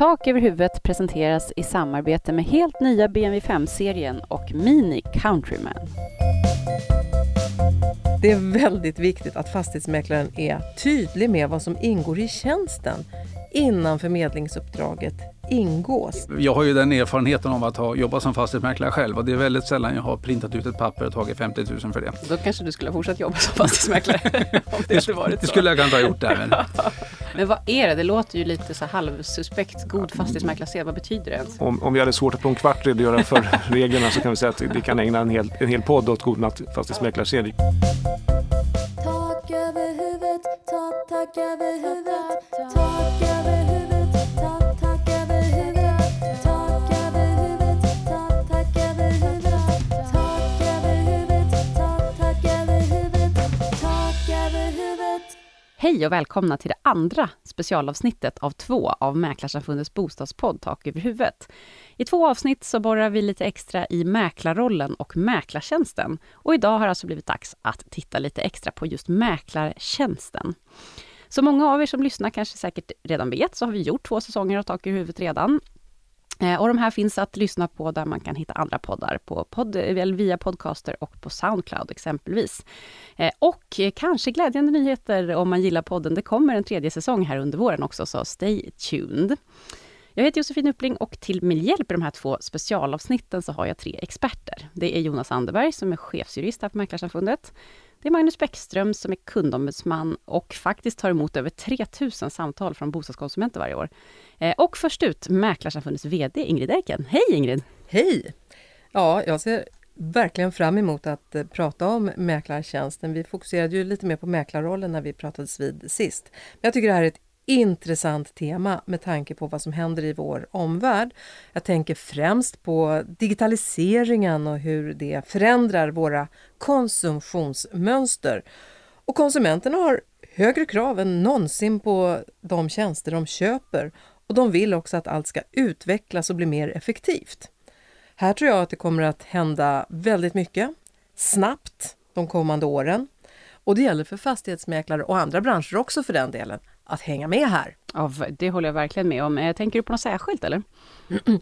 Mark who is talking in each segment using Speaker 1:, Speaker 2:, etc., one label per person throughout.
Speaker 1: Tak över huvudet presenteras i samarbete med helt nya BMW 5-serien och Mini Countryman.
Speaker 2: Det är väldigt viktigt att fastighetsmäklaren är tydlig med vad som ingår i tjänsten innan förmedlingsuppdraget ingås.
Speaker 3: Jag har ju den erfarenheten av att ha jobbat som fastighetsmäklare själv och det är väldigt sällan jag har printat ut ett papper och tagit 50 000 för det.
Speaker 1: Då kanske du skulle ha fortsatt jobba som fastighetsmäklare om
Speaker 3: det, det varit så. Det skulle jag kanske ha gjort där.
Speaker 1: Men... men vad är det? Det låter ju lite så halvsuspekt. God fastighetsmäklarsed, vad betyder det ens?
Speaker 4: Om, om vi hade svårt att på en kvart redogöra för reglerna så kan vi säga att vi kan ägna en hel, en hel podd åt god fastighetsmäklarsed. Tak över huvudet, tak, tak över huvudet,
Speaker 1: Hej och välkomna till det andra specialavsnittet av två av Mäklarsamfundets bostadspodd Tak över huvudet. I två avsnitt så borrar vi lite extra i mäklarrollen och mäklartjänsten. Och idag har det alltså blivit dags att titta lite extra på just mäklartjänsten. Så många av er som lyssnar kanske säkert redan vet, så har vi gjort två säsonger av Tak över huvudet redan. Eh, och de här finns att lyssna på där man kan hitta andra poddar, på podd, via Podcaster och på Soundcloud exempelvis. Eh, och kanske glädjande nyheter om man gillar podden. Det kommer en tredje säsong här under våren också, så stay tuned. Jag heter Josefin Uppling och till min hjälp i de här två specialavsnitten så har jag tre experter. Det är Jonas Anderberg som är chefsjurist här på Mäklarsamfundet. Det är Magnus Bäckström som är kundombudsman och faktiskt tar emot över 3000 samtal från bostadskonsumenter varje år. Eh, och först ut, Mäklarsamfundets VD Ingrid Erken. Hej Ingrid!
Speaker 2: Hej! Ja, jag ser verkligen fram emot att eh, prata om mäklartjänsten. Vi fokuserade ju lite mer på mäklarrollen när vi pratades vid sist. Men jag tycker det här är ett intressant tema med tanke på vad som händer i vår omvärld. Jag tänker främst på digitaliseringen och hur det förändrar våra konsumtionsmönster. Och konsumenterna har högre krav än någonsin på de tjänster de köper och de vill också att allt ska utvecklas och bli mer effektivt. Här tror jag att det kommer att hända väldigt mycket, snabbt, de kommande åren. Och det gäller för fastighetsmäklare och andra branscher också för den delen, att hänga med här.
Speaker 1: Ja, det håller jag verkligen med om. Eh, tänker du på något särskilt eller?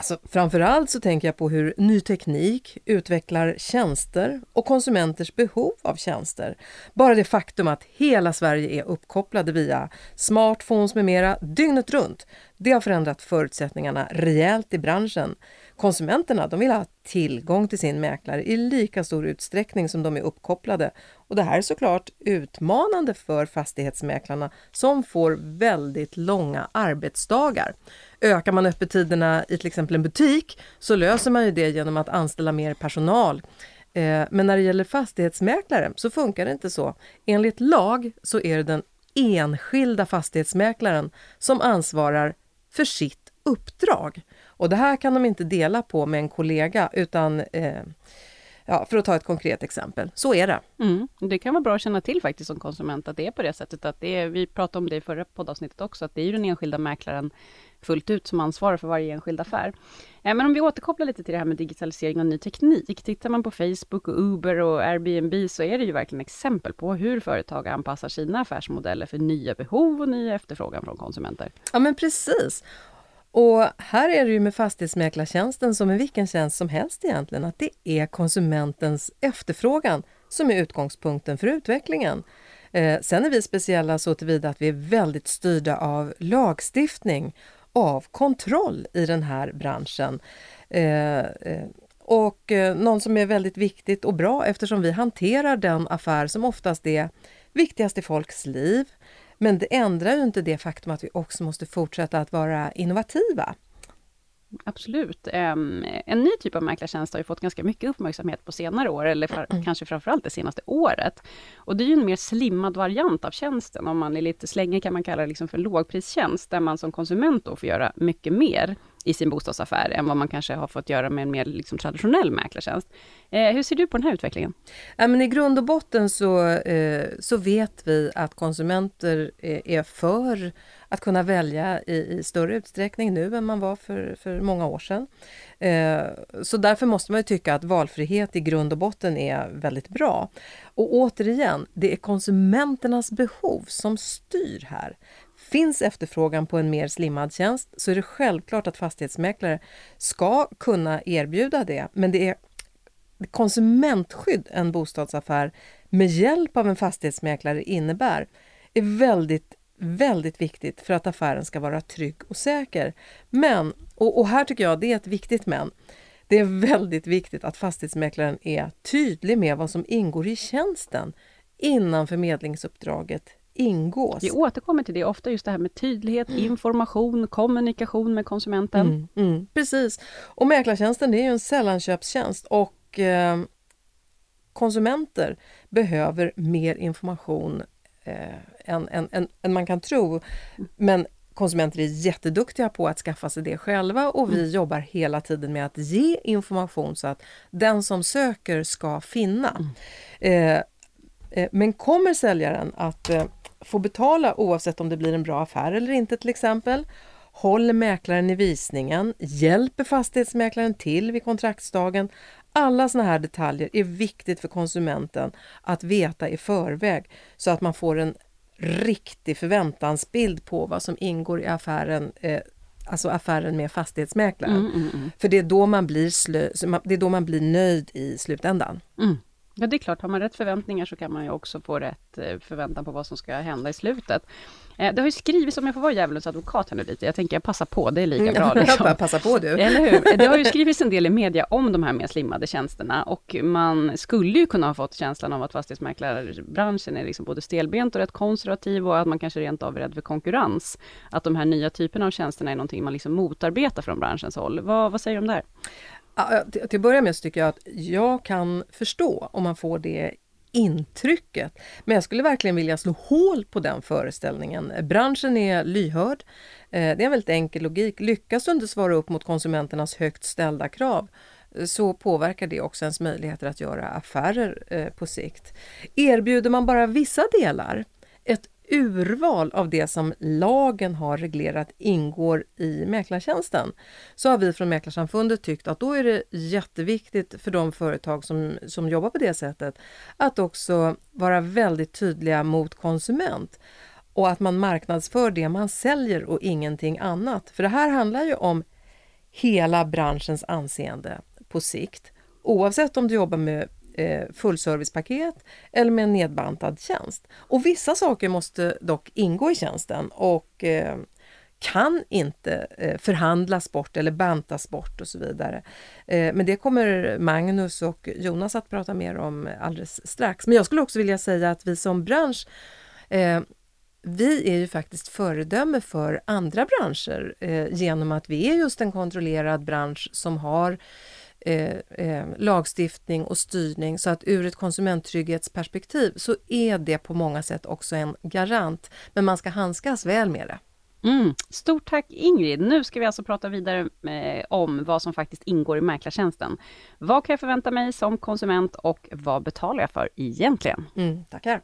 Speaker 2: Alltså, framförallt så tänker jag på hur ny teknik utvecklar tjänster och konsumenters behov av tjänster. Bara det faktum att hela Sverige är uppkopplade via smartphones med mera dygnet runt, det har förändrat förutsättningarna rejält i branschen. Konsumenterna de vill ha tillgång till sin mäklare i lika stor utsträckning som de är uppkopplade. Och det här är såklart utmanande för fastighetsmäklarna som får väldigt långa arbetsdagar. Ökar man öppettiderna i till exempel en butik så löser man ju det genom att anställa mer personal. Eh, men när det gäller fastighetsmäklare så funkar det inte så. Enligt lag så är det den enskilda fastighetsmäklaren som ansvarar för sitt uppdrag. Och det här kan de inte dela på med en kollega utan eh, Ja, för att ta ett konkret exempel, så är det.
Speaker 1: Mm. Det kan vara bra att känna till faktiskt som konsument att det är på det sättet. Att det är, vi pratade om det i förra poddavsnittet också, att det är ju den enskilda mäklaren fullt ut som ansvarar för varje enskild affär. Eh, men om vi återkopplar lite till det här med digitalisering och ny teknik. Tittar man på Facebook och Uber och Airbnb så är det ju verkligen exempel på hur företag anpassar sina affärsmodeller för nya behov och ny efterfrågan från konsumenter.
Speaker 2: Ja men precis. Och här är det ju med fastighetsmäklartjänsten som med vilken tjänst som helst egentligen, att det är konsumentens efterfrågan som är utgångspunkten för utvecklingen. Eh, sen är vi speciella så tillvida att vi är väldigt styrda av lagstiftning, av kontroll i den här branschen. Eh, eh, och eh, någon något som är väldigt viktigt och bra eftersom vi hanterar den affär som oftast är viktigast i folks liv, men det ändrar ju inte det faktum att vi också måste fortsätta att vara innovativa.
Speaker 1: Absolut. En ny typ av mäklartjänst har ju fått ganska mycket uppmärksamhet på senare år, eller för, mm. kanske framförallt det senaste året. Och det är ju en mer slimmad variant av tjänsten, om man är lite slängig kan man kalla det liksom för lågpristjänst, där man som konsument då får göra mycket mer i sin bostadsaffär än vad man kanske har fått göra med en mer liksom, traditionell mäklartjänst. Eh, hur ser du på den här utvecklingen?
Speaker 2: Ja, men I grund och botten så, eh, så vet vi att konsumenter är, är för att kunna välja i, i, större utsträckning nu än man var för, för många år sedan. Eh, så därför måste man ju tycka att valfrihet i grund och botten är väldigt bra. Och återigen, det är konsumenternas behov som styr här. finns efterfrågan på en mer slimmad tjänst så är det självklart att fastighetsmäklare ska kunna erbjuda det. Men det är konsumentskydd en bostadsaffär med hjälp av en fastighetsmäklare innebär är väldigt, väldigt viktigt för att affären ska vara trygg och säker. Men, och, och här tycker jag det är ett viktigt men, det är väldigt viktigt att fastighetsmäklaren är tydlig med vad som ingår i tjänsten innan förmedlingsuppdraget ingås.
Speaker 1: Vi återkommer till det ofta, just det här med tydlighet, mm. information, kommunikation med konsumenten. Mm,
Speaker 2: mm, precis. Och mäklartjänsten är ju en sällanköpstjänst och eh, konsumenter behöver mer information eh, än, än, än, än, man kan tro. Men konsumenter är jätteduktiga på att skaffa sig det själva och vi mm. jobbar hela tiden med att ge information så att den som söker ska finna. Mm. Eh, eh men kommer säljaren att eh, få betala oavsett om det blir en bra affär eller inte till exempel? Håller mäklaren i visningen? Hjälper fastighetsmäklaren till vid kontraktsdagen? Alla såna här detaljer är viktigt för konsumenten att veta i förväg så att man får en riktig förväntansbild på vad som ingår i affären eh, alltså affären med fastighetsmäklaren. Mm, mm, mm. För det är, då man blir slö, det är då man blir nöjd i slutändan.
Speaker 1: Mm. Ja, det är klart, har man rätt förväntningar så kan man ju också få rätt eh, förväntan på vad som ska hända i slutet. Eh, det har ju skrivits, om jag får vara djävulens advokat här nu lite, jag tänker jag passar på, det är lika bra.
Speaker 2: Liksom. Jag passa på du.
Speaker 1: Eller hur? Det har ju skrivits en del i media om de här mer slimmade tjänsterna och man skulle ju kunna ha fått känslan av att fastighetsmäklarbranschen är liksom både stelbent och rätt konservativ och att man kanske rent av är rädd för konkurrens. Att de här nya typerna av tjänsterna är någonting man liksom motarbetar från branschens håll. Vad, vad säger du om det här?
Speaker 2: Till, att börja med så tycker jag att jag kan förstå om man får det intrycket. Men jag skulle verkligen vilja slå hål på den föreställningen. Branschen är lyhörd. Eh, det är en väldigt enkel logik. Lyckas du inte svara upp mot konsumenternas högt ställda krav eh, så påverkar det också ens möjligheter att göra affärer eh, på sikt. Erbjuder man bara vissa delar, ett urval av det som lagen har reglerat ingår i mäklartjänsten så har vi från Mäklarsamfundet tyckt att då är det jätteviktigt för de företag som, som jobbar på det sättet att också vara väldigt tydliga mot konsument och att man marknadsför det man säljer och ingenting annat. För det här handlar ju om hela branschens anseende på sikt. Oavsett om du jobbar med Eh, fullservicepaket eller med en nedbantad tjänst. Och vissa saker måste dock ingå i tjänsten och eh, kan inte eh, förhandlas bort eller bantas bort och så vidare. Men det kommer Magnus och Jonas att prata mer om alldeles strax. Men jag skulle också vilja säga att vi som bransch vi är ju faktiskt föredöme för andra branscher eh, genom att vi är just en kontrollerad bransch som har eh, eh, lagstiftning och styrning så att ur ett konsumenttrygghetsperspektiv så är det på många sätt också en garant. Men man ska handskas väl med det.
Speaker 1: Mm. Stort tack Ingrid! Nu ska vi alltså prata vidare eh, om vad som faktiskt ingår i mäklartjänsten. Vad kan jag förvänta mig som konsument och vad betalar jag för egentligen?
Speaker 2: Mm, tackar!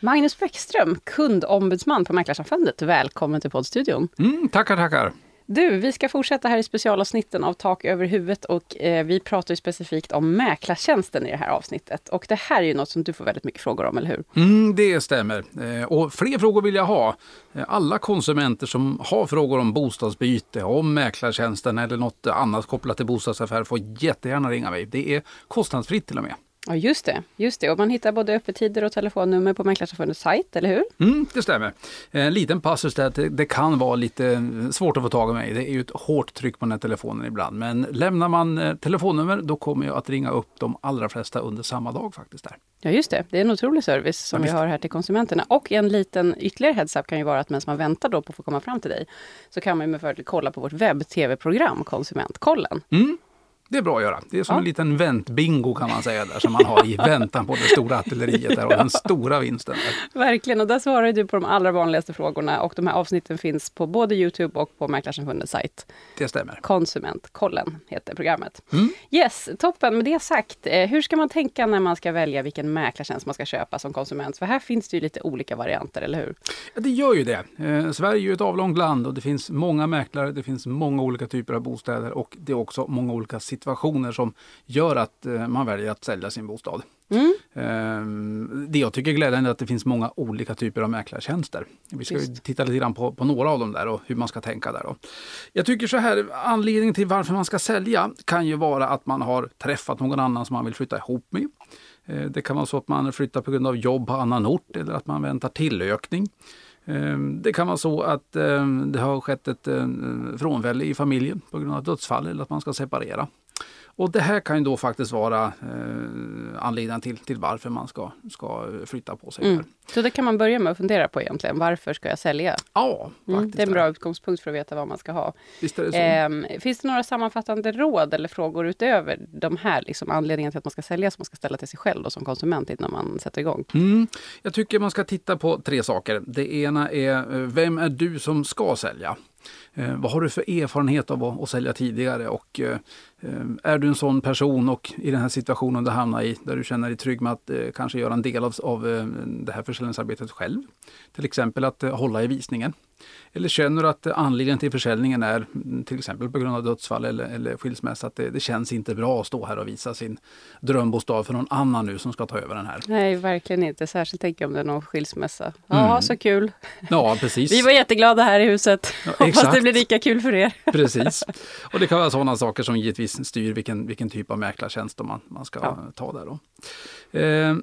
Speaker 1: Magnus Bäckström, kundombudsman på Mäklarsamfundet. Välkommen till poddstudion.
Speaker 3: Mm, tackar, tackar.
Speaker 1: Du, vi ska fortsätta här i specialavsnitten av Tak över huvudet och eh, vi pratar ju specifikt om mäklartjänsten i det här avsnittet. Och det här är ju något som du får väldigt mycket frågor om, eller hur?
Speaker 3: Mm, det stämmer. Eh, och fler frågor vill jag ha. Eh, alla konsumenter som har frågor om bostadsbyte, om mäklartjänsten eller något annat kopplat till bostadsaffär får jättegärna ringa mig. Det är kostnadsfritt till och med.
Speaker 1: Ja just det, just det. Och man hittar både öppettider och telefonnummer på Mäklarsamfundets sajt, eller hur?
Speaker 3: Mm, det stämmer. En liten passus där, det, det kan vara lite svårt att få tag i mig. Det är ju ett hårt tryck på den här telefonen ibland. Men lämnar man eh, telefonnummer då kommer jag att ringa upp de allra flesta under samma dag faktiskt. där.
Speaker 1: Ja just det, det är en otrolig service som ja, vi har här till konsumenterna. Och en liten ytterligare heads-up kan ju vara att medan man väntar då på att få komma fram till dig så kan man med fördel kolla på vårt webb-tv-program Konsumentkollen.
Speaker 3: Mm. Det är bra att göra. Det är som ja. en liten väntbingo kan man säga där som man har i väntan på det stora artilleriet där och den stora vinsten. Där.
Speaker 1: Verkligen, och där svarar du på de allra vanligaste frågorna och de här avsnitten finns på både Youtube och på Mäklarsamfundets sajt.
Speaker 3: Det stämmer.
Speaker 1: Konsumentkollen heter programmet.
Speaker 3: Mm.
Speaker 1: Yes, toppen. Med det sagt, eh, hur ska man tänka när man ska välja vilken mäklartjänst man ska köpa som konsument? För här finns det ju lite olika varianter, eller hur?
Speaker 3: Ja, det gör ju det. Eh, Sverige är ju ett avlångt land och det finns många mäklare, det finns många olika typer av bostäder och det är också många olika situationer situationer som gör att eh, man väljer att sälja sin bostad.
Speaker 1: Mm.
Speaker 3: Ehm, Det jag tycker är glädjande är att det finns många olika typer av mäklartjänster. Vi ska titta lite grann på, på några av dem där och hur man ska tänka där. Då. Jag tycker så här, anledningen till varför man ska sälja kan ju vara att man har träffat någon annan som man vill flytta ihop med. Eh, Det kan vara så att man flyttar på grund av jobb på annan ort eller att man väntar tillökning. Eh, Det kan vara så att det har skett ett eh, frånfälle i familjen på grund av dödsfall eller att man ska separera. Och det här kan ju då faktiskt vara eh, anledningen till, till varför man ska, ska flytta på sig.
Speaker 1: Mm. Så det kan man börja med att fundera på egentligen. Varför ska jag sälja?
Speaker 3: Ja,
Speaker 1: Mm, det är en bra utgångspunkt för att veta vad man ska ha.
Speaker 3: Det.
Speaker 1: Ehm, finns det några sammanfattande råd eller frågor utöver de här liksom, anledningarna till att man ska sälja som man ska ställa till sig själv då, som konsument innan man sätter igång?
Speaker 3: Mm. Jag tycker man ska titta på tre saker. Det ena är, eh, vem är du som ska sälja? Eh, vad har du för erfarenhet av att, att sälja tidigare? Och, eh, eh, är du en sån person och i den här situationen du hamnar i, där du känner dig trygg med att eh, kanske göra en del av, av eh, det här försäljningsarbetet själv? Till exempel att eh, hålla i visningen. Eller känner du att eh, anledningen till försäljningen är mm, till exempel på grund av dödsfall eller, eller skilsmässa, att det, det känns inte bra att stå här och visa sin drömbostad för någon annan nu som ska ta över den här.
Speaker 1: Nej, verkligen inte. Särskilt tänker jag om det är någon skilsmässa. Ja,
Speaker 3: Mm.
Speaker 1: så kul.
Speaker 3: Ja, precis.
Speaker 1: Vi var jätteglada här i huset.
Speaker 3: Ja,
Speaker 1: Hoppas det blir lika kul för er.
Speaker 3: Precis. Och det kan vara sådana saker som givetvis styr vilken, vilken typ av mäklartjänst man, man ska
Speaker 1: Ja.
Speaker 3: ta där. Då. Eh,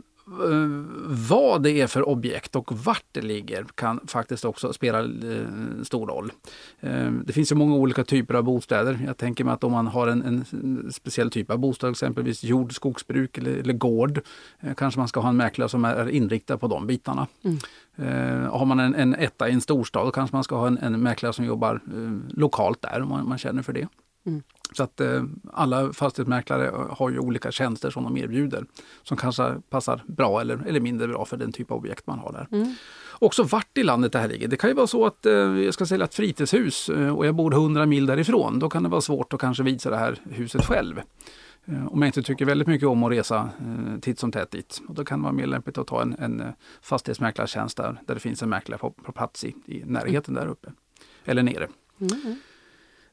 Speaker 3: vad det är för objekt och vart det ligger kan faktiskt också spela eh, stor roll. Eh, det finns ju många olika typer av bostäder. Jag tänker mig att om man har en, en speciell typ av bostad, exempelvis jord, skogsbruk eller, eller gård, eh, kanske man ska ha en mäklare som är inriktad på de bitarna. Eh, har man en, en etta i en storstad kanske man ska ha en, en mäklare som jobbar eh, lokalt där om man, man känner för det.
Speaker 1: Mm.
Speaker 3: Så att eh, alla fastighetsmäklare har ju olika tjänster som de erbjuder som kanske passar bra eller, eller mindre bra för den typ av objekt man har där.
Speaker 1: Mm.
Speaker 3: Också vart i landet det här ligger. Det kan ju vara så att eh, jag ska sälja ett fritidshus eh, och jag bor 100 mil därifrån. Då kan det vara svårt att kanske visa det här huset själv. Eh, Om jag inte tycker väldigt mycket om att resa eh, titt som tätt dit. Och då kan det vara mer lämpligt att ta en, en eh, fastighetsmäklartjänst där, där det finns en mäklare på, på plats i, i närheten där uppe. Eller nere.
Speaker 1: Mm.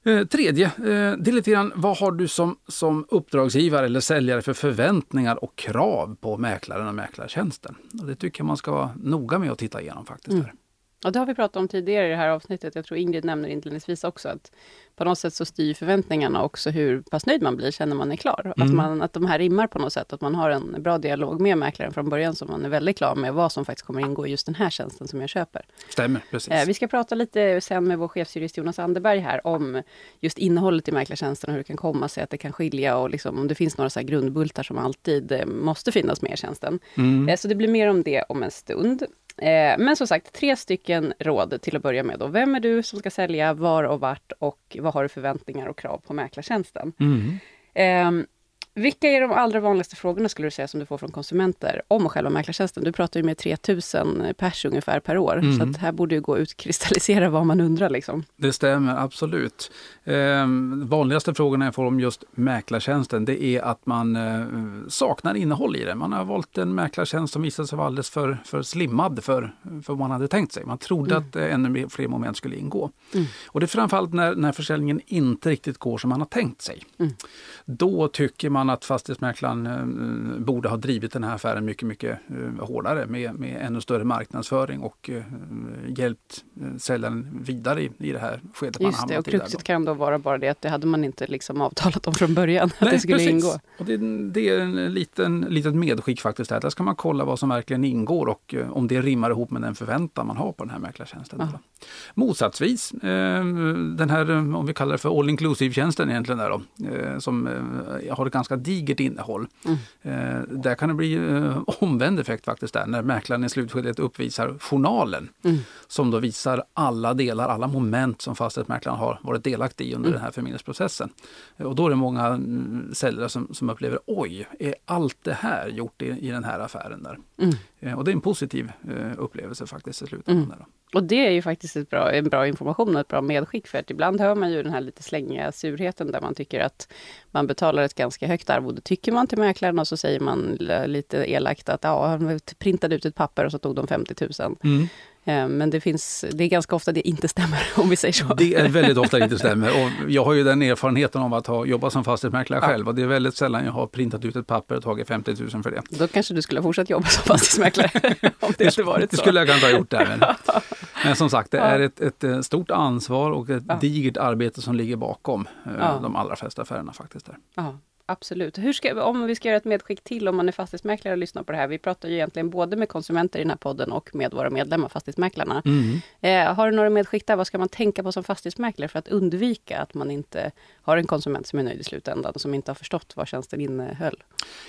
Speaker 3: Eh, tredje, eh, det är lite grann vad har du som, som uppdragsgivare eller säljare för förväntningar och krav på mäklaren och mäklartjänsten? Och det tycker jag man ska vara noga med att titta igenom faktiskt.
Speaker 1: Mm. Och det har vi pratat om tidigare i det här avsnittet. Jag tror Ingrid nämner inledningsvis också att på något sätt så styr förväntningarna också hur pass nöjd man blir, känner man är klar. Att,
Speaker 3: Mm.
Speaker 1: man, att de här rimmar på något sätt, att man har en bra dialog med mäklaren från början, så man är väldigt klar med vad som faktiskt kommer ingå i just den här tjänsten som jag köper.
Speaker 3: Stämmer, precis.
Speaker 1: Eh, vi ska prata lite sen med vår chefsjurist Jonas Anderberg här om just innehållet i mäklartjänsten och hur det kan komma sig att det kan skilja och liksom, om det finns några så grundbultar som alltid eh, måste finnas med i tjänsten.
Speaker 3: Mm.
Speaker 1: Eh, Så det blir mer om det om en stund. Eh, Men som sagt, tre stycken råd till att börja med. Då. Vem är du som ska sälja, var och vart och vad har du förväntningar och krav på mäklartjänsten?
Speaker 3: Mm.
Speaker 1: Vilka är de allra vanligaste frågorna skulle du säga som du får från konsumenter om själva mäklartjänsten? Du pratar ju med 3000 pers ungefär per år,
Speaker 3: Mm.
Speaker 1: så att här borde ju gå ut kristallisera vad man undrar. Liksom.
Speaker 3: Det stämmer absolut. Eh, vanligaste frågorna jag får om just mäklartjänsten det är att man eh, saknar innehåll i det. Man har valt en mäklartjänst som visade sig vara alldeles för, för slimmad för, för vad man hade tänkt sig. Man trodde
Speaker 1: Mm.
Speaker 3: att eh, ännu fler moment skulle ingå.
Speaker 1: Mm.
Speaker 3: Och det är framförallt när, när försäljningen inte riktigt går som man har tänkt sig.
Speaker 1: Mm.
Speaker 3: Då tycker man att fastighetsmäklaren eh, borde ha drivit den här affären mycket, mycket eh, hårdare med, med ännu större marknadsföring och eh, hjälpt eh, säljaren vidare i, i det här skedet man
Speaker 1: Just det, och kruxet kan då vara bara det att det hade man inte liksom avtalat om från början, att
Speaker 3: Nej,
Speaker 1: det skulle
Speaker 3: precis.
Speaker 1: ingå.
Speaker 3: Och det, det är en liten, litet medskick faktiskt. Där. där ska man kolla vad som verkligen ingår och eh, om det rimmar ihop med den förväntan man har på den här mäklartjänsten. Då. Motsatsvis, eh, den här, eh, om vi kallar det för all inclusive-tjänsten egentligen, där då, eh, som eh, har ett ganska digert innehåll.
Speaker 1: Mm.
Speaker 3: Eh, där kan det bli eh, omvänd effekt faktiskt där, när mäklaren i slutskedet uppvisar journalen
Speaker 1: Mm.
Speaker 3: som då visar alla delar, alla moment som fastighetsmäklaren har varit delaktig i under
Speaker 1: Mm.
Speaker 3: den här förmedlingsprocessen. Och då är det många mm, säljare som, som upplever, oj, är allt det här gjort i, i den här affären? där?
Speaker 1: Mm.
Speaker 3: Eh, Och det är en positiv eh, upplevelse faktiskt i slutändan.
Speaker 1: Och det är ju faktiskt ett bra, en bra information och ett bra medskick, för att ibland hör man ju den här lite slängiga surheten där man tycker att man betalar ett ganska högt arvode, tycker man till mäklaren, och så säger man lite elakt att ja, han printade ut ett papper och så tog de 50 000. Mm men det, finns, det är ganska ofta det inte stämmer, om vi säger så.
Speaker 3: Det är väldigt ofta det inte stämmer. Och jag har ju den erfarenheten av att ha jobbat som fastighetsmäklare
Speaker 1: Ja.
Speaker 3: själv och det är väldigt sällan jag har printat ut ett papper och tagit 50 000 för det.
Speaker 1: Då kanske du skulle ha fortsatt jobba som fastighetsmäklare, om det hade varit
Speaker 3: Det skulle jag kanske ha gjort där. Men, men som sagt, det är ett, ett eh, stort ansvar och ett
Speaker 1: Ja.
Speaker 3: digert arbete som ligger bakom eh,
Speaker 1: Ja.
Speaker 3: de allra flesta affärerna faktiskt. Där.
Speaker 1: Ja, absolut. Hur ska, om vi ska göra ett medskick till om man är fastighetsmäklare och lyssnar på det här. Vi pratar ju egentligen både med konsumenter i den här podden och med våra medlemmar, fastighetsmäklarna. Eh, har du några medskick där? Vad ska man tänka på som fastighetsmäklare för att undvika att man inte har en konsument som är nöjd i slutändan, som inte har förstått vad tjänsten innehöll?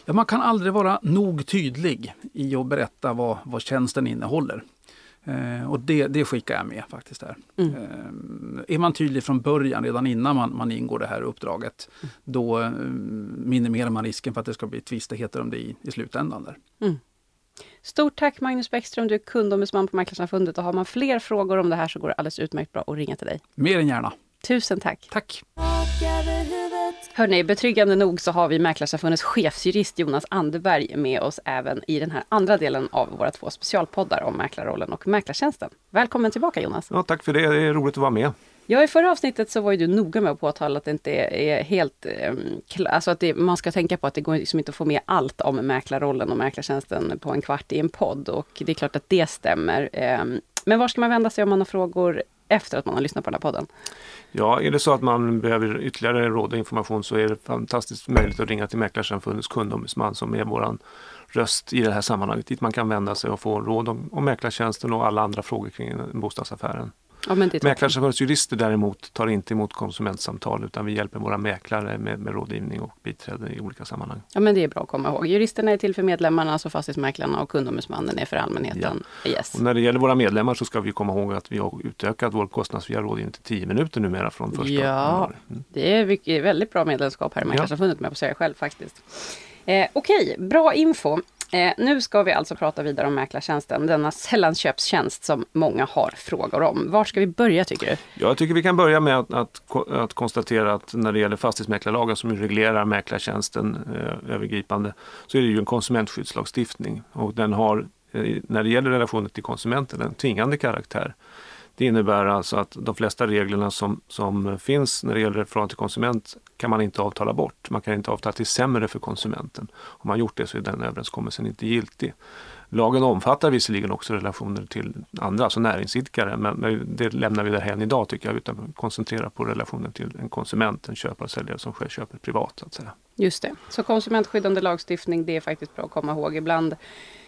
Speaker 3: Ja, man kan aldrig vara nog tydlig i att berätta vad, vad tjänsten innehåller. Eh, och det, det skickar jag med faktiskt. Där.
Speaker 1: Mm.
Speaker 3: Eh, är man tydlig från början, redan innan man, man ingår det här uppdraget, då eh, minimerar man risken för att det ska bli tvistigheter om det i, i slutändan. Där.
Speaker 1: Stort tack Magnus Bäckström, du är kundombudsman på Mäklarsamfundet och har man fler frågor om det här så går det alldeles utmärkt bra att ringa till dig.
Speaker 3: Mer än gärna.
Speaker 1: Tusen tack!
Speaker 3: Tack!
Speaker 1: Hörrni, betryggande nog så har vi Mäklarsamfundets chefsjurist Jonas Anderberg med oss även i den här andra delen av våra två specialpoddar om mäklarrollen och mäklartjänsten. Välkommen tillbaka Jonas!
Speaker 4: Ja, tack för det, det är roligt att vara med.
Speaker 1: Ja, i förra avsnittet så var ju du noga med att påtala att det inte är, helt klar, alltså att det, man ska tänka på att det går liksom inte att få med allt om mäklarrollen och mäklartjänsten på en kvart i en podd och det är klart att det stämmer. Ehm, men var ska man vända sig om man har frågor efter att man har lyssnat på den här podden?
Speaker 4: Ja, är det så att man behöver ytterligare råd och information så är det fantastiskt möjligt att ringa till Mäklarsamfundets kundombudsman som är våran röst i det här sammanhanget dit man kan vända sig och få råd om, om mäklartjänsten och alla andra frågor kring bostadsaffären.
Speaker 1: Ja, men.
Speaker 4: Mäklarsamfundets jurister däremot tar inte emot konsumentsamtal utan vi hjälper våra mäklare med, med rådgivning och biträde i olika sammanhang.
Speaker 1: Ja, men det är bra att komma ihåg. Juristerna är till för medlemmarna, alltså fastighetsmäklarna och kundombudsmannen är för allmänheten. Yes.
Speaker 4: Och när det gäller våra medlemmar så ska vi komma ihåg att vi har utökat vår kostnadsfria rådgivning till 10 minuter numera från första
Speaker 1: Ja.
Speaker 4: januari. Mm.
Speaker 1: Det är mycket, väldigt bra medlemskap här i Mäklarsamfundet, med på säga själv faktiskt. Eh, Okej, bra info. Eh, nu ska vi alltså prata vidare om mäklartjänsten, denna sällanköpstjänst som många har frågor om. Var ska vi börja tycker du?
Speaker 4: Jag tycker vi kan börja med att, att, att konstatera att när det gäller fastighetsmäklarlagen som reglerar mäklartjänsten eh, övergripande så är det ju en konsumentskyddslagstiftning och den har eh, när det gäller relationen till konsumenten en tvingande karaktär. Det innebär alltså att de flesta reglerna som, som finns när det gäller förhållande till konsument kan man inte avtala bort. Man kan inte avtala till sämre för konsumenten. Om man gjort det så är den överenskommelsen inte giltig. Lagen omfattar visserligen också relationer till andra, alltså näringsidkare, men, det lämnar vi därhen idag tycker jag, utan koncentrera på relationen till en konsument, en köpare och säljare som själv köper privat. Så att säga.
Speaker 1: Just det. Så konsumentskyddande lagstiftning, det är faktiskt bra att komma ihåg. Ibland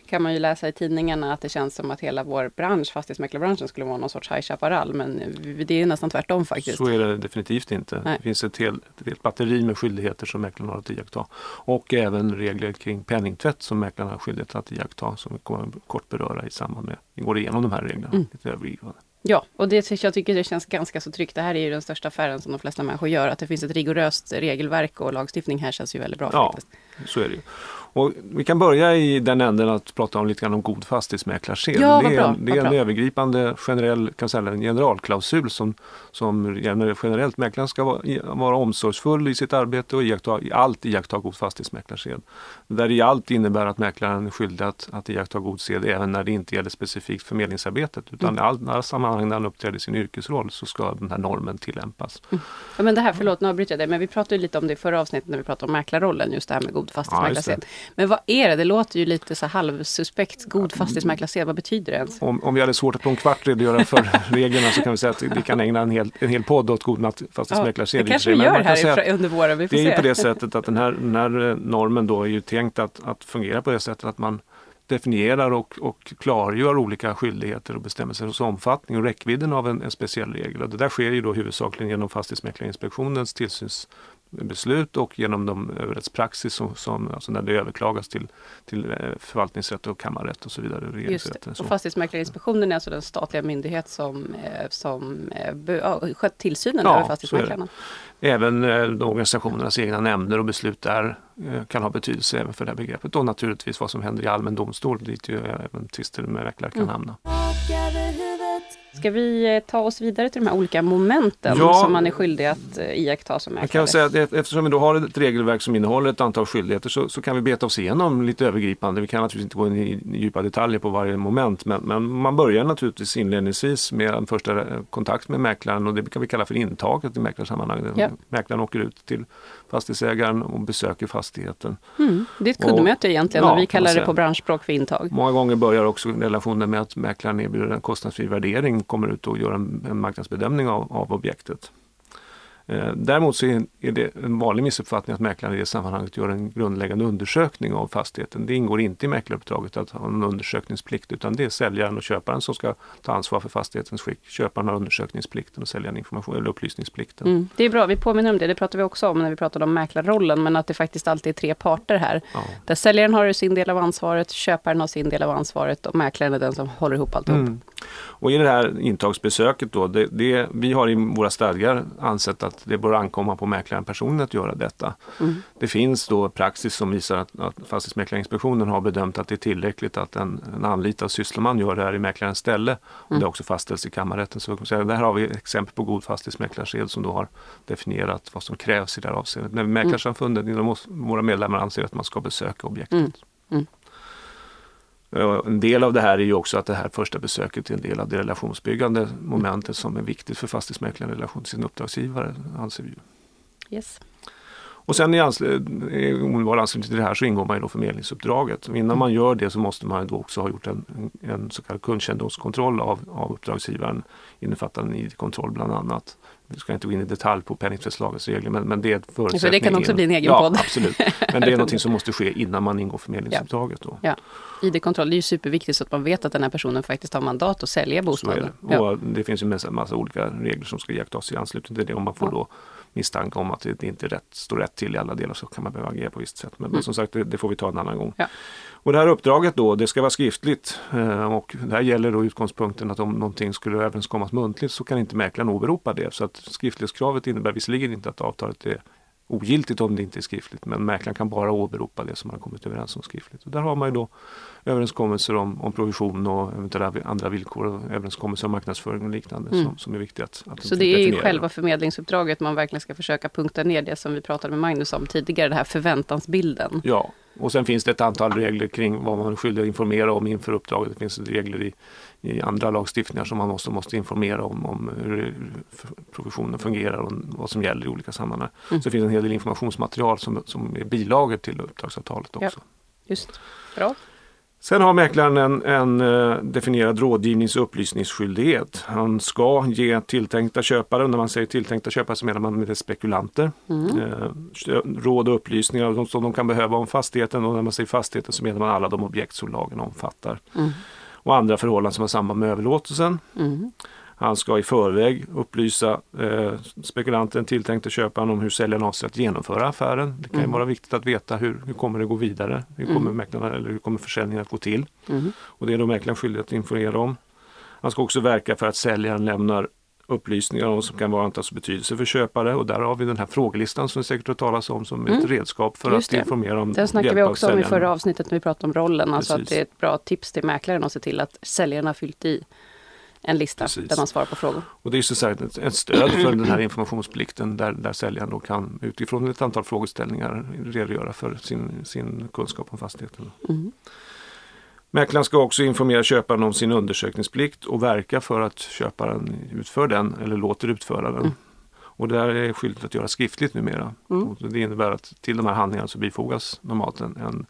Speaker 1: kan man ju läsa i tidningarna att det känns som att hela vår bransch, fastighetsmäklarbranschen, skulle vara någon sorts High Chaparral. Men det är nästan tvärtom faktiskt.
Speaker 4: Så är det definitivt inte.
Speaker 1: Nej.
Speaker 4: Det finns ett helt, ett helt batteri med skyldigheter som mäklarna har att iaktta. Och även regler kring penningtvätt som mäklarna har skyldighet att iaktta som vi kommer kort beröra i samband med vi går igenom de här reglerna.
Speaker 1: Mm.
Speaker 4: lite övergripande.
Speaker 1: Ja, och det, jag tycker det känns ganska så tryggt. Det här är ju den största affären som de flesta människor gör. Att det finns ett rigoröst regelverk och lagstiftning här känns ju väldigt bra
Speaker 4: Ja.
Speaker 1: faktiskt.
Speaker 4: Så är det ju. Och vi kan börja i den änden att prata om lite grann om god fastighetsmäklarsed.
Speaker 1: Ja,
Speaker 4: det är,
Speaker 1: bra,
Speaker 4: en, det är en övergripande generell, kan säga, en generalklausul som, som generellt. Mäklaren ska vara, vara omsorgsfull i sitt arbete och iaktta, allt iaktta god fastighetsmäklarsed. Där i allt innebär att mäklaren är skyldig att, att iaktta god sed även när det inte gäller specifikt förmedlingsarbetet. Utan
Speaker 1: Mm.
Speaker 4: i all- alla sammanhang där han uppträder i sin yrkesroll så ska den här normen tillämpas.
Speaker 1: Ja, men det här, förlåt nu avbryter jag dig, men vi pratade ju lite om det i förra avsnittet när vi pratade om mäklarrollen, just det här med god fastighetsmäklarsed. men vad är det? Det låter ju lite så halvsuspekt, god fastighetsmäklarsed, vad betyder det ens?
Speaker 4: Om, om vi hade svårt att på en kvart redogöra för reglerna så kan vi säga att vi kan ägna en hel, en hel podd åt god fastighetsmäklarsed.
Speaker 1: det kanske vi gör
Speaker 4: kan
Speaker 1: här i- under våren, vi får
Speaker 4: Det är
Speaker 1: se.
Speaker 4: ju på det sättet att den här, den här eh, normen då är ju tänkt att, att fungera på det sättet att man definierar och, och klargör olika skyldigheter och bestämmelser hos omfattning och räckvidden av en, en speciell regel. Och det där sker ju då huvudsakligen genom Fastighetsmäklarinspektionens tillsyns tillsynsbeslut och genom de överrättspraxis som, som alltså när det överklagas till, till eh, förvaltningsrätt och kammarrätt och så vidare.
Speaker 1: Just
Speaker 4: regeringsrätten.
Speaker 1: det.
Speaker 4: Så.
Speaker 1: Och Fastighetsmäklarinspektionen är alltså den statliga myndighet som, eh, som eh, skött tillsynen
Speaker 4: Ja,
Speaker 1: över fastighetsmäklarna.
Speaker 4: Även de organisationernas egna nämnder och beslut där kan ha betydelse även för det här begreppet. Och naturligtvis vad som händer i allmän domstol dit ju även tvister med mäklare kan
Speaker 1: Mm.
Speaker 4: hamna.
Speaker 1: Ska vi eh, ta oss vidare till de här olika momenten
Speaker 4: Ja.
Speaker 1: som man är skyldig att eh, iaktta som
Speaker 4: Jag
Speaker 1: mäklare?
Speaker 4: kan säga att e- eftersom vi då har ett regelverk som innehåller ett antal skyldigheter så, så kan vi beta oss igenom lite övergripande. Vi kan naturligtvis inte gå in i, i djupa detaljer på varje moment men, men man börjar naturligtvis inledningsvis med en första eh, kontakt med mäklaren och det kan vi kalla för intaget i mäklarsammanhang.
Speaker 1: Ja.
Speaker 4: Mäklaren åker ut till fastighetsägaren och besöker fastigheten.
Speaker 1: Mm, det är ett kundmöte egentligen
Speaker 4: Ja,
Speaker 1: och vi kallar det på branschspråk för intag.
Speaker 4: Många gånger börjar också relationen med att mäklaren erbjuder en kostnadsfri värdering, kommer ut och gör en, en marknadsbedömning av, av objektet. Eh, Däremot så är är det en vanlig missuppfattning att mäklaren i det sammanhanget gör en grundläggande undersökning av fastigheten. Det ingår inte i mäklaruppdraget att ha en undersökningsplikt utan det är säljaren och köparen som ska ta ansvar för fastighetens skick. Köparen har undersökningsplikten och säljaren information eller upplysningsplikten.
Speaker 1: Mm, det är bra, vi påminner om det, det pratade vi också om när vi pratade om mäklarrollen, men att det faktiskt alltid är tre parter här.
Speaker 4: Ja.
Speaker 1: Där säljaren har sin del av ansvaret, köparen har sin del av ansvaret och mäklaren är den som håller ihop alltihop.
Speaker 4: Mm. Och i det här intagsbesöket då, det, det, vi har i våra stadgar ansett att det bör ankomma på mäklaren personligen att göra detta.
Speaker 1: Mm.
Speaker 4: Det finns då praxis som visar att, att Fastighetsmäklarinspektionen har bedömt att det är tillräckligt att en, en anlitad syssleman gör det här i mäklarens ställe. Och
Speaker 1: Mm.
Speaker 4: Det har också fastställts i kammarrätten. Så säga, där har vi exempel på god fastighetsmäklarsed som då har definierat vad som krävs i det här avseendet. När Mäklarsamfundet, oss, våra medlemmar anser att man ska besöka objektet.
Speaker 1: Mm.
Speaker 4: Ja, En del av det här är ju också att det här första besöket är en del av det relationsbyggande momentet som är viktigt för fastighetsmäklaren i relation till sin uppdragsgivare, anser vi.
Speaker 1: Yes.
Speaker 4: Och sen i, ansl- i omedelbar anslutning till det här så ingår man ju då förmedlingsuppdraget. Och innan man gör det så måste man då också ha gjort en, en, en så kallad kundkännedomskontroll av, av uppdragsgivaren innefattande ID-kontroll bland annat. Vi ska inte gå in i detalj på penningtvättslagens regler men, men det är ett förutsättning.
Speaker 1: För det kan också bli en egen
Speaker 4: ja,
Speaker 1: podd.
Speaker 4: absolut. Men det är någonting som måste ske innan man ingår förmedlingsuppdraget. Då.
Speaker 1: Ja. ID-kontroll, är ju superviktigt så att man vet att den här personen faktiskt har mandat att sälja
Speaker 4: Så är
Speaker 1: bostaden.
Speaker 4: det.
Speaker 1: Ja.
Speaker 4: Och det finns ju en massa, massa olika regler som ska iakttas i anslutning till det. Om man får
Speaker 1: Ja.
Speaker 4: då misstanke om att det inte rätt, står rätt till i alla delar så kan man behöva agera på visst sätt. Men, men
Speaker 1: Mm.
Speaker 4: som sagt, det, det får vi ta en annan gång.
Speaker 1: Ja.
Speaker 4: Och det här uppdraget då, det ska vara skriftligt. Eh, och där gäller då utgångspunkten att om någonting skulle överenskommas muntligt så kan inte mäklaren åberopa det. Så att skriftlighetskravet innebär visserligen inte att avtalet är ogiltigt om det inte är skriftligt. Men mäklaren kan bara åberopa det som man har kommit överens om skriftligt. Och där har man ju då överenskommelser om, om provision och eventuella andra villkor och överenskommelser om marknadsföring och liknande
Speaker 1: Mm.
Speaker 4: som, som är viktiga att, att
Speaker 1: Så det är ju själva förmedlingsuppdraget man verkligen ska försöka punkta ner det som vi pratade med Magnus om tidigare, den här förväntansbilden.
Speaker 4: Ja, och sen finns det ett antal regler kring vad man är skyldig att informera om inför uppdraget. Det finns regler i, i andra lagstiftningar som man också måste informera om, om hur professionen fungerar och vad som gäller i olika sammanhang.
Speaker 1: Mm.
Speaker 4: Så det finns en hel del informationsmaterial som, som är bilagor till uppdragsavtalet
Speaker 1: Ja.
Speaker 4: också.
Speaker 1: Just. Bra.
Speaker 4: Sen har mäklaren en, en eh, definierad rådgivnings och upplysningsskyldighet. Han ska ge tilltänkta köpare, när man säger tilltänkta köpare så menar man med det spekulanter,
Speaker 1: Mm.
Speaker 4: eh, råd och upplysningar som- som de kan behöva om fastigheten och när man säger fastigheten så menar man alla de objekt som lagen omfattar.
Speaker 1: Mm.
Speaker 4: Och andra förhållanden som har samband med överlåtelsen.
Speaker 1: Mm.
Speaker 4: Han ska i förväg upplysa eh, spekulanten, tilltänkte köparen om hur säljaren avser att genomföra affären. Det kan
Speaker 1: Mm.
Speaker 4: vara viktigt att veta hur, hur kommer det gå vidare? Hur kommer,
Speaker 1: Mm.
Speaker 4: mäklarna, eller hur kommer försäljningen att gå till?
Speaker 1: Mm.
Speaker 4: Och det är då mäklaren skyldig att informera om. Han ska också verka för att säljaren lämnar upplysningar om som kan vara av betydelse för köpare och där har vi den här frågelistan som det säkert har talas om som
Speaker 1: Mm.
Speaker 4: ett redskap för
Speaker 1: Just
Speaker 4: att
Speaker 1: det.
Speaker 4: informera om
Speaker 1: Den snackade vi också om i förra avsnittet när vi pratade om rollen. Alltså att
Speaker 4: Precis.
Speaker 1: det är ett bra tips till mäklaren att se till att säljaren har fyllt i en lista
Speaker 4: Precis.
Speaker 1: där man svarar på frågor.
Speaker 4: Och det är så säga ett, ett stöd för den här informationsplikten där, där säljaren då kan utifrån ett antal frågeställningar redogöra för sin, sin kunskap om fastigheten.
Speaker 1: Mm.
Speaker 4: Mäklaren ska också informera köparen om sin undersökningsplikt och verka för att köparen utför den eller låter utföra den.
Speaker 1: Mm.
Speaker 4: Och det här är skyldigt att göra skriftligt numera.
Speaker 1: Mm.
Speaker 4: Det innebär att till de här handlingarna så bifogas normalt en, en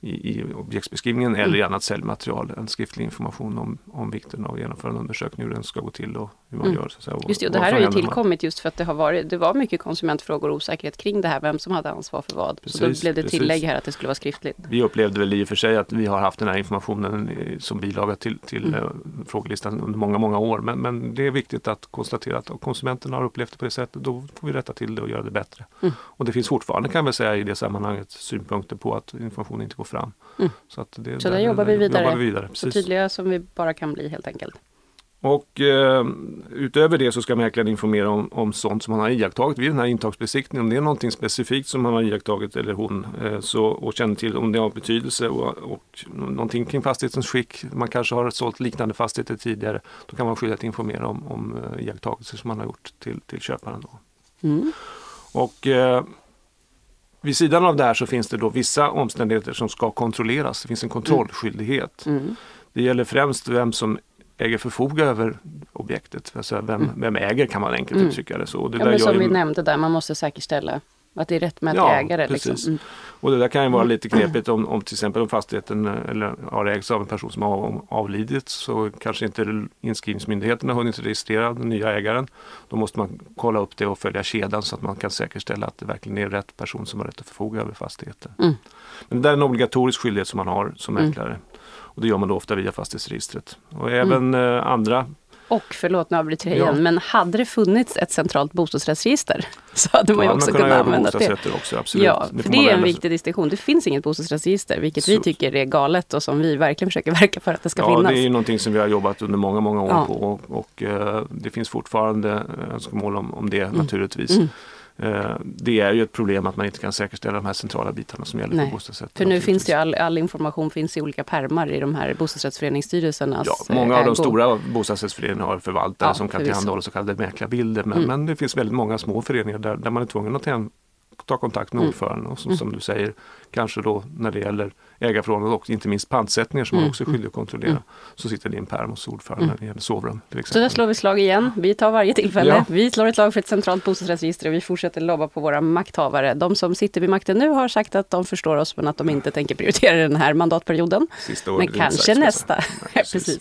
Speaker 4: i, i objektsbeskrivningen eller
Speaker 1: Mm.
Speaker 4: i annat säljmaterial en skriftlig information om, om vikten av att genomföra en undersökning, hur den ska gå till och hur man
Speaker 1: Mm.
Speaker 4: gör. Så att säga, och,
Speaker 1: Just det, och det här har ju
Speaker 4: när man-
Speaker 1: tillkommit just för att det har varit, det var mycket konsumentfrågor och osäkerhet kring det här, vem som hade ansvar för vad. så då
Speaker 4: Precis,
Speaker 1: blev det
Speaker 4: precis.
Speaker 1: tillägg här att det skulle vara skriftligt.
Speaker 4: Vi upplevde väl i och för sig att vi har haft den här informationen som bilaga till, till
Speaker 1: Mm.
Speaker 4: eh, frågelistan under många, många år. Men, men det är viktigt att konstatera att konsumenterna har upplevt det på det sättet. Då får vi rätta till det och göra det bättre.
Speaker 1: Mm.
Speaker 4: Och det finns fortfarande kan vi säga i det sammanhanget synpunkter på att informationen inte går fram.
Speaker 1: Mm.
Speaker 4: Så, att det,
Speaker 1: Så där jobbar vi vidare.
Speaker 4: Jobbar vi vidare
Speaker 1: Så
Speaker 4: precis.
Speaker 1: tydliga som vi bara kan bli helt enkelt.
Speaker 4: Och eh, utöver det så ska mäklaren informera om, om sånt som han har iakttagit vid den här intagsbesiktningen. Om det är någonting specifikt som han har iakttagit eller hon eh, så, och känner till om det har betydelse och, och någonting kring fastighetens skick. Man kanske har sålt liknande fastigheter tidigare. Då kan man skyldig att informera om, om eh, iakttagelser som man har gjort till, till köparen. Då.
Speaker 1: Mm.
Speaker 4: Och eh, vid sidan av det här så finns det då vissa omständigheter som ska kontrolleras. Det finns en kontrollskyldighet.
Speaker 1: Mm.
Speaker 4: Det gäller främst vem som äger förfoga över objektet. Alltså vem, vem äger kan man enkelt
Speaker 1: Mm.
Speaker 4: uttrycka det så. Det
Speaker 1: Ja, men som vi nämnde där, man måste säkerställa att det är rätt med
Speaker 4: Ja,
Speaker 1: ägare.
Speaker 4: precis.
Speaker 1: Liksom. Mm.
Speaker 4: Och det där kan ju vara lite knepigt om, om till exempel om fastigheten eller har ägts av en person som har avlidit så kanske inte inskrivningsmyndigheten har hunnit registrera den nya ägaren. Då måste man kolla upp det och följa kedjan så att man kan säkerställa att det verkligen är rätt person som har rätt att förfoga över fastigheten.
Speaker 1: Mm.
Speaker 4: Men det där är en obligatorisk skyldighet som man har som
Speaker 1: Mm.
Speaker 4: mäklare. Och det gör man då ofta via fastighetsregistret. Och även eh, andra
Speaker 1: Och förlåt, nu avbryter jag
Speaker 4: Ja.
Speaker 1: igen, men hade det funnits ett centralt bostadsrättsregister så hade man ju
Speaker 4: Ja,
Speaker 1: också
Speaker 4: kunnat
Speaker 1: använda det.
Speaker 4: också. Absolut.
Speaker 1: Ja, för
Speaker 4: man
Speaker 1: det är en viktig distinktion. Det finns inget bostadsrättsregister, vilket vi
Speaker 4: Så-
Speaker 1: tycker är galet och som vi verkligen försöker verka för att det ska
Speaker 4: ja,
Speaker 1: finnas.
Speaker 4: det är ju någonting som vi har jobbat under många, många år
Speaker 1: Ja.
Speaker 4: på och, och eh, det finns fortfarande önskemål om, om det naturligtvis.
Speaker 1: Mm.
Speaker 4: Eh, det är ju ett problem att man inte kan säkerställa de här centrala bitarna som gäller
Speaker 1: Nej,
Speaker 4: för bostadsrätter.
Speaker 1: För nu finns det ju all, all information finns i olika pärmar i de här bostadsrättsföreningsstyrelsernas
Speaker 4: Ja, många av
Speaker 1: ägor.
Speaker 4: de stora bostadsrättsföreningarna har förvaltare
Speaker 1: Ja,
Speaker 4: som kan tillhandahålla så kallade mäklarbilder. Men,
Speaker 1: Mm.
Speaker 4: men det finns väldigt många små föreningar där, där man är tvungen att ta- ta kontakt med
Speaker 1: Mm.
Speaker 4: ordföranden och som, som du säger kanske då när det gäller ägarförhållanden och inte minst pantsättningar som man
Speaker 1: Mm.
Speaker 4: också är skyldig att kontrollera.
Speaker 1: Mm.
Speaker 4: Så sitter det i en pärm hos ordföranden det gäller sovrum till
Speaker 1: Så
Speaker 4: exempel.
Speaker 1: där slår vi slag igen. Vi tar varje tillfälle.
Speaker 4: Ja.
Speaker 1: Vi slår ett slag för ett centralt bostadsrättsregister och vi fortsätter lobba på våra makthavare. De som sitter vid makten nu har sagt att de förstår oss men att de inte tänker prioritera den här mandatperioden. Men kanske nästa.
Speaker 4: Nej,
Speaker 1: Precis.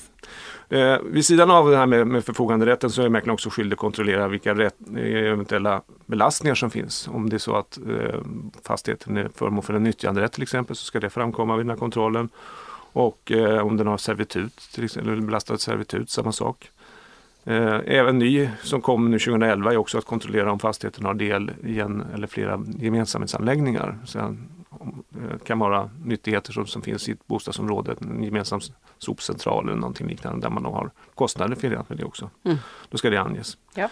Speaker 4: Eh, vid sidan av det här med, med förfoganderätten så är mäklaren också skyldig att kontrollera vilka rätt, eh, eventuella belastningar som finns. Om det är så att eh, fastigheten är föremål för en nyttjanderätt till exempel så ska det framkomma vid den här kontrollen. Och eh, om den har servitut, till exempel, eller belastat servitut, samma sak. Eh, även ny som kom nu 2011 är också att kontrollera om fastigheten har del i en eller flera gemensamhetsanläggningar. Sen, kan vara nyttigheter som, som finns i ett bostadsområde, en gemensam sopcentral eller någonting liknande där man har kostnader för det också.
Speaker 1: Mm.
Speaker 4: Då ska det anges.
Speaker 1: Ja.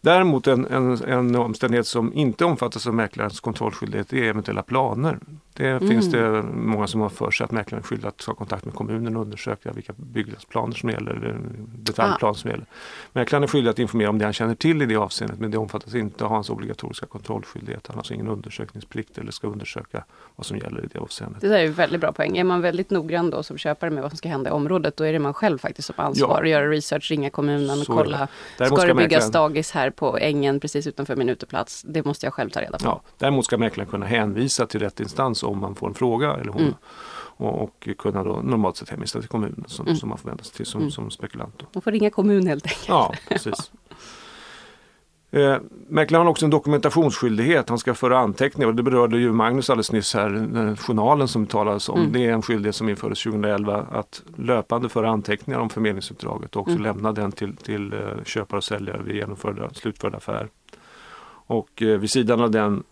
Speaker 4: Däremot en, en, en omständighet som inte omfattas av mäklarens kontrollskyldighet är eventuella planer. Det
Speaker 1: Mm.
Speaker 4: finns det många som har för sig att mäklaren är skyldig att ta kontakt med kommunen och undersöka vilka byggnadsplaner som gäller, eller detaljplan som gäller. Mäklaren är skyldig att informera om det han känner till i det avseendet men det omfattas inte av hans obligatoriska kontrollskyldighet. Han har alltså ingen undersökningsplikt eller ska undersöka vad som gäller i det avseendet.
Speaker 1: Det där är en väldigt bra poäng. Är man väldigt noggrann då som köpare med vad som ska hända i området, då är det man själv faktiskt som har ansvar
Speaker 4: Ja.
Speaker 1: att göra research, ringa kommunen och kolla. Ska det byggas dagis här på ängen precis utanför min uteplats? Det måste jag själv ta reda på.
Speaker 4: Ja, däremot ska mäklaren kunna hänvisa till rätt instans om man får en fråga eller hon.
Speaker 1: Mm.
Speaker 4: Och, och kunna då normalt sett hänvisa till kommunen som,
Speaker 1: Mm.
Speaker 4: som man får vända sig till som,
Speaker 1: Mm.
Speaker 4: som spekulant. Då.
Speaker 1: Man får ringa kommun helt enkelt.
Speaker 4: Ja, precis. Eh, mäklaren har också en dokumentationsskyldighet. Han ska föra anteckningar och det berörde ju Magnus alldeles nyss här, den journalen som talades om.
Speaker 1: Mm.
Speaker 4: Det är en skyldighet som infördes 2011 att löpande föra anteckningar om förmedlingsuppdraget och också
Speaker 1: Mm.
Speaker 4: lämna den till, till eh, köpare och säljare vid genomförda, slutförda affär. Och eh, vid sidan av den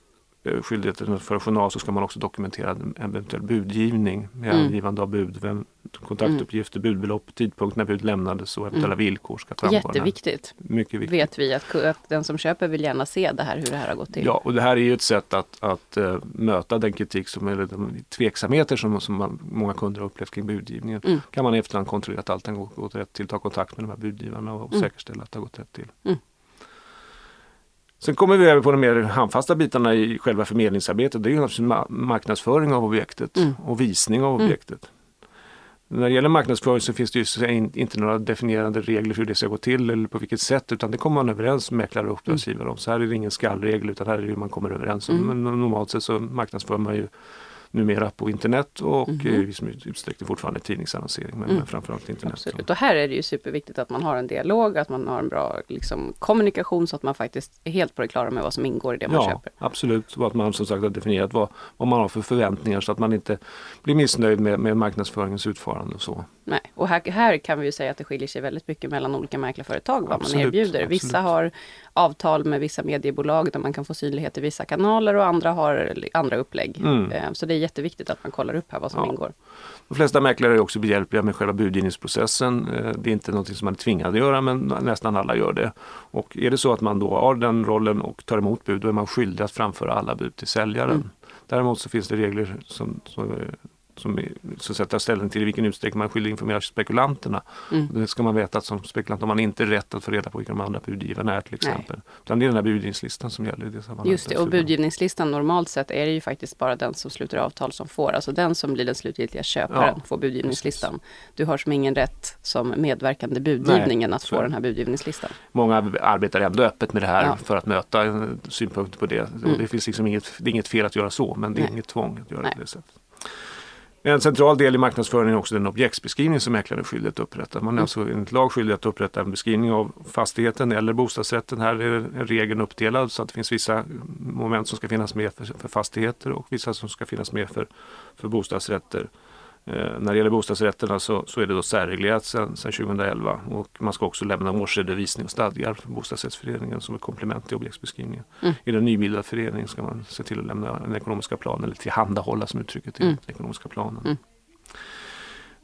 Speaker 4: skyldigheten att föra journal så ska man också dokumentera en eventuell budgivning med
Speaker 1: Mm.
Speaker 4: angivande av bud, vem, kontaktuppgifter, budbelopp, tidpunkt när bud lämnades och eventuella
Speaker 1: Mm.
Speaker 4: villkor ska framgå.
Speaker 1: Jätteviktigt,
Speaker 4: Mycket viktigt.
Speaker 1: vet vi, att, att den som köper vill gärna se det här, hur det här har gått till.
Speaker 4: Ja, och det här är ju ett sätt att, att eh, möta den kritik som, eller de tveksamheter som, som man, många kunder har upplevt kring budgivningen.
Speaker 1: Mm.
Speaker 4: Kan man i efterhand kontrollera att allt har gått, gått rätt till, ta kontakt med de här budgivarna och
Speaker 1: Mm.
Speaker 4: säkerställa att det har gått rätt till.
Speaker 1: Mm.
Speaker 4: Sen kommer vi över på de mer handfasta bitarna i själva förmedlingsarbetet. Det är ju naturligtvis ma- marknadsföring av objektet
Speaker 1: Mm.
Speaker 4: och visning av
Speaker 1: Mm.
Speaker 4: objektet. När det gäller marknadsföring så finns det ju inte några definierande regler för hur det ska gå till eller på vilket sätt utan det kommer man överens med mäklare och uppdragsgivare om. Så här är det ingen skallregel utan här är det hur man kommer överens om.
Speaker 1: Mm.
Speaker 4: Men normalt sett så marknadsför man ju numera på internet och
Speaker 1: Mhm.
Speaker 4: i viss utsträckning fortfarande tidningsannonsering men,
Speaker 1: Mm.
Speaker 4: men framförallt internet.
Speaker 1: Absolut. Och här är det ju superviktigt att man har en dialog, att man har en bra liksom, kommunikation så att man faktiskt är helt på det klara med vad som ingår i det man
Speaker 4: Ja,
Speaker 1: köper.
Speaker 4: absolut. Och att man som sagt har definierat vad, vad man har för förväntningar så att man inte blir missnöjd med, med marknadsföringens utförande och så.
Speaker 1: Nej. Och här, här kan vi ju säga att det skiljer sig väldigt mycket mellan olika mäklarföretag vad man
Speaker 4: Absolut,
Speaker 1: erbjuder. Vissa
Speaker 4: absolut.
Speaker 1: har avtal med vissa mediebolag där man kan få synlighet i vissa kanaler och andra har andra upplägg.
Speaker 4: Mm.
Speaker 1: Eh, Så det jätteviktigt att man kollar upp här vad som
Speaker 4: Ja.
Speaker 1: ingår.
Speaker 4: De flesta mäklare är också behjälpliga med själva budgivningsprocessen. Eh, Det är inte något som man är tvingad att göra men nästan alla gör det. Och är det så att man då har den rollen och tar emot bud då är man skyldig att framföra alla bud till säljaren.
Speaker 1: Mm.
Speaker 4: Däremot så finns det regler som, som, eh, som så sätter ställning till i vilken utsträckning man skyldig att informera spekulanterna.
Speaker 1: Mm.
Speaker 4: Det ska man veta att som spekulant har man inte rätt att få reda på vilka de andra budgivarna är till
Speaker 1: Nej.
Speaker 4: exempel. Utan det är den här budgivningslistan som gäller i det sammanhanget.
Speaker 1: Just det, och budgivningslistan normalt sett är det ju faktiskt bara den som sluter avtal som får, alltså den som blir den slutgiltiga köparen
Speaker 4: Ja,
Speaker 1: får budgivningslistan. Du har som ingen rätt som medverkande budgivningen att
Speaker 4: så
Speaker 1: få
Speaker 4: det.
Speaker 1: den här budgivningslistan.
Speaker 4: Många arbetar ändå öppet med det här
Speaker 1: Ja.
Speaker 4: för att möta en synpunkt på det. Och det, finns liksom inget, det är inget fel att göra så men det är
Speaker 1: Nej.
Speaker 4: inget tvång att göra
Speaker 1: Nej.
Speaker 4: det sättet. En central del i marknadsföringen är också den objektsbeskrivning som mäklaren är skyldig att upprätta. Man är
Speaker 1: Mm.
Speaker 4: alltså enligt lag skyldig att upprätta en beskrivning av fastigheten eller bostadsrätten. Här är regeln uppdelad så att det finns vissa moment som ska finnas med för, för fastigheter och vissa som ska finnas med för, för bostadsrätter. Eh, när det gäller bostadsrätterna så, så är det då särreglerat sedan, sedan 2011 och man ska också lämna årsredovisning och stadgar för bostadsrättsföreningen som ett komplement till objektsbeskrivningen.
Speaker 1: Mm.
Speaker 4: I en nybildad förening ska man se till att lämna den ekonomiska planen eller tillhandahålla som uttrycket är,
Speaker 1: Mm.
Speaker 4: den ekonomiska planen.
Speaker 1: Mm.